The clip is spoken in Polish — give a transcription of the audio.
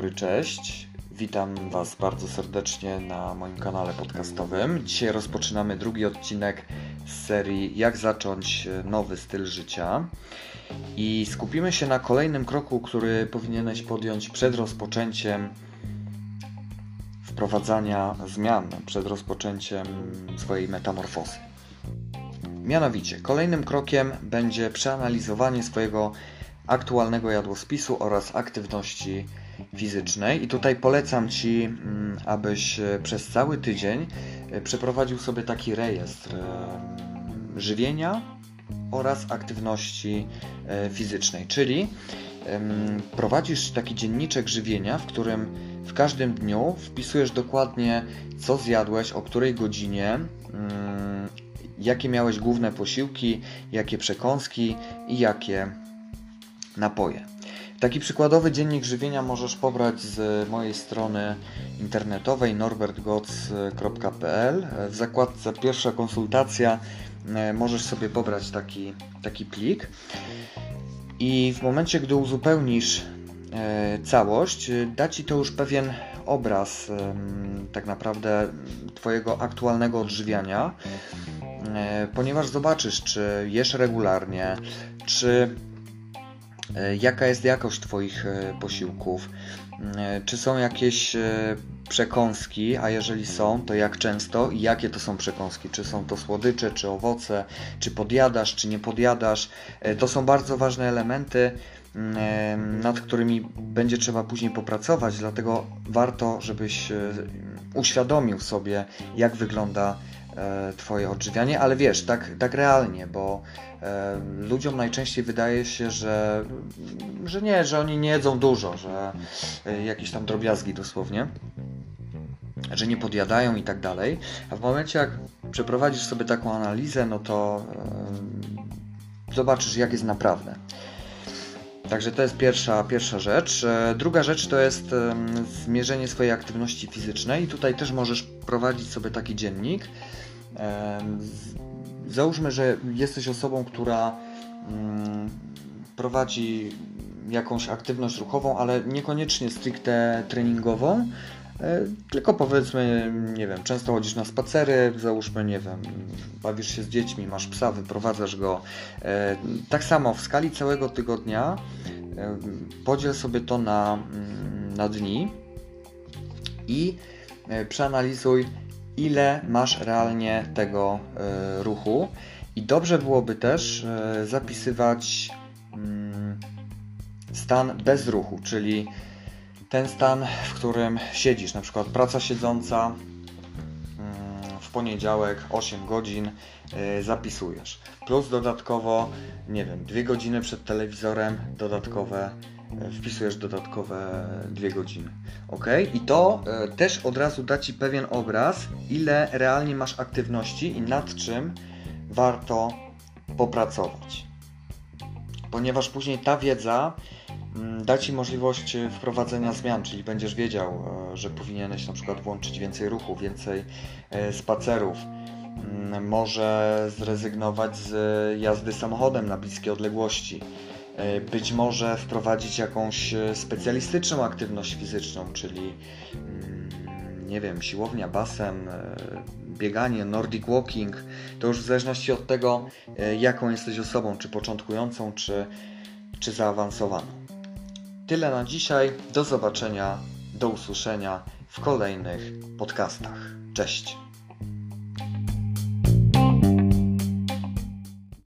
dobry, cześć. Witam Was bardzo serdecznie na moim kanale podcastowym. Dzisiaj rozpoczynamy drugi odcinek z serii Jak zacząć nowy styl życia. I skupimy się na kolejnym kroku, który powinieneś podjąć przed rozpoczęciem wprowadzania zmian, przed rozpoczęciem swojej metamorfozy. Mianowicie, kolejnym krokiem będzie przeanalizowanie swojego aktualnego jadłospisu oraz aktywności fizycznej. I tutaj polecam Ci, mm, abyś e, przez cały tydzień e, przeprowadził sobie taki rejestr e, żywienia oraz aktywności fizycznej, czyli prowadzisz taki dzienniczek żywienia, w którym w każdym dniu wpisujesz dokładnie, co zjadłeś, o której godzinie, mm, jakie miałeś główne posiłki, jakie przekąski i jakie napoje. Taki przykładowy dziennik żywienia możesz pobrać z mojej strony internetowej norbertgoc.pl. W zakładce pierwsza konsultacja e, możesz sobie pobrać taki, taki plik i w momencie, gdy uzupełnisz e, całość, da Ci to już pewien obraz tak naprawdę Twojego aktualnego odżywiania, e, ponieważ zobaczysz, czy jesz regularnie, czy E, jaka jest jakość Twoich e, posiłków, e, czy są jakieś przekąski, a jeżeli są, to jak często i jakie to są przekąski, czy są to słodycze, czy owoce, czy podjadasz, czy nie podjadasz. To są bardzo ważne elementy, nad którymi będzie trzeba później popracować, dlatego warto, żebyś uświadomił sobie, jak wygląda Twoje odżywianie, ale wiesz, tak, tak realnie, bo ludziom najczęściej wydaje się, że, że nie, że oni nie jedzą dużo, że e, jakieś tam drobiazgi dosłownie, że nie podjadają i tak dalej. A w momencie, jak przeprowadzisz sobie taką analizę, no to zobaczysz, jak jest naprawdę. Także to jest pierwsza, pierwsza rzecz. E, druga rzecz to jest zmierzenie swojej aktywności fizycznej. Tutaj też możesz prowadzić sobie taki dziennik załóżmy, że jesteś osobą, która mm, prowadzi jakąś aktywność ruchową, ale niekoniecznie stricte treningową, e, tylko powiedzmy, nie wiem, często chodzisz na spacery, załóżmy, nie wiem, bawisz się z dziećmi, masz psa, wyprowadzasz go. E, tak samo w skali całego tygodnia podziel sobie to na, mm, na dni i przeanalizuj, ile masz realnie tego e, ruchu. I dobrze byłoby też e, zapisywać mm, stan bez ruchu, czyli ten stan, w którym siedzisz, na przykład praca siedząca poniedziałek 8 godzin e, zapisujesz. Plus dodatkowo, nie wiem, 2 godziny przed telewizorem dodatkowe wpisujesz dodatkowe dwie godziny. Ok? I to e, też od razu da Ci pewien obraz, ile realnie masz aktywności i nad czym warto popracować. Ponieważ później ta wiedza da Ci możliwość wprowadzenia zmian, czyli będziesz wiedział, e, że powinieneś na przykład włączyć więcej ruchu, więcej e, spacerów, mm, może zrezygnować z jazdy samochodem na bliskie odległości. E, być może wprowadzić jakąś e, specjalistyczną aktywność fizyczną, czyli mm, nie wiem, siłownia, basen, e, bieganie, nordic walking, to już w zależności od tego, jaką jesteś osobą, czy początkującą, czy, czy zaawansowaną. Tyle na dzisiaj. Do zobaczenia, do usłyszenia w kolejnych podcastach. Cześć!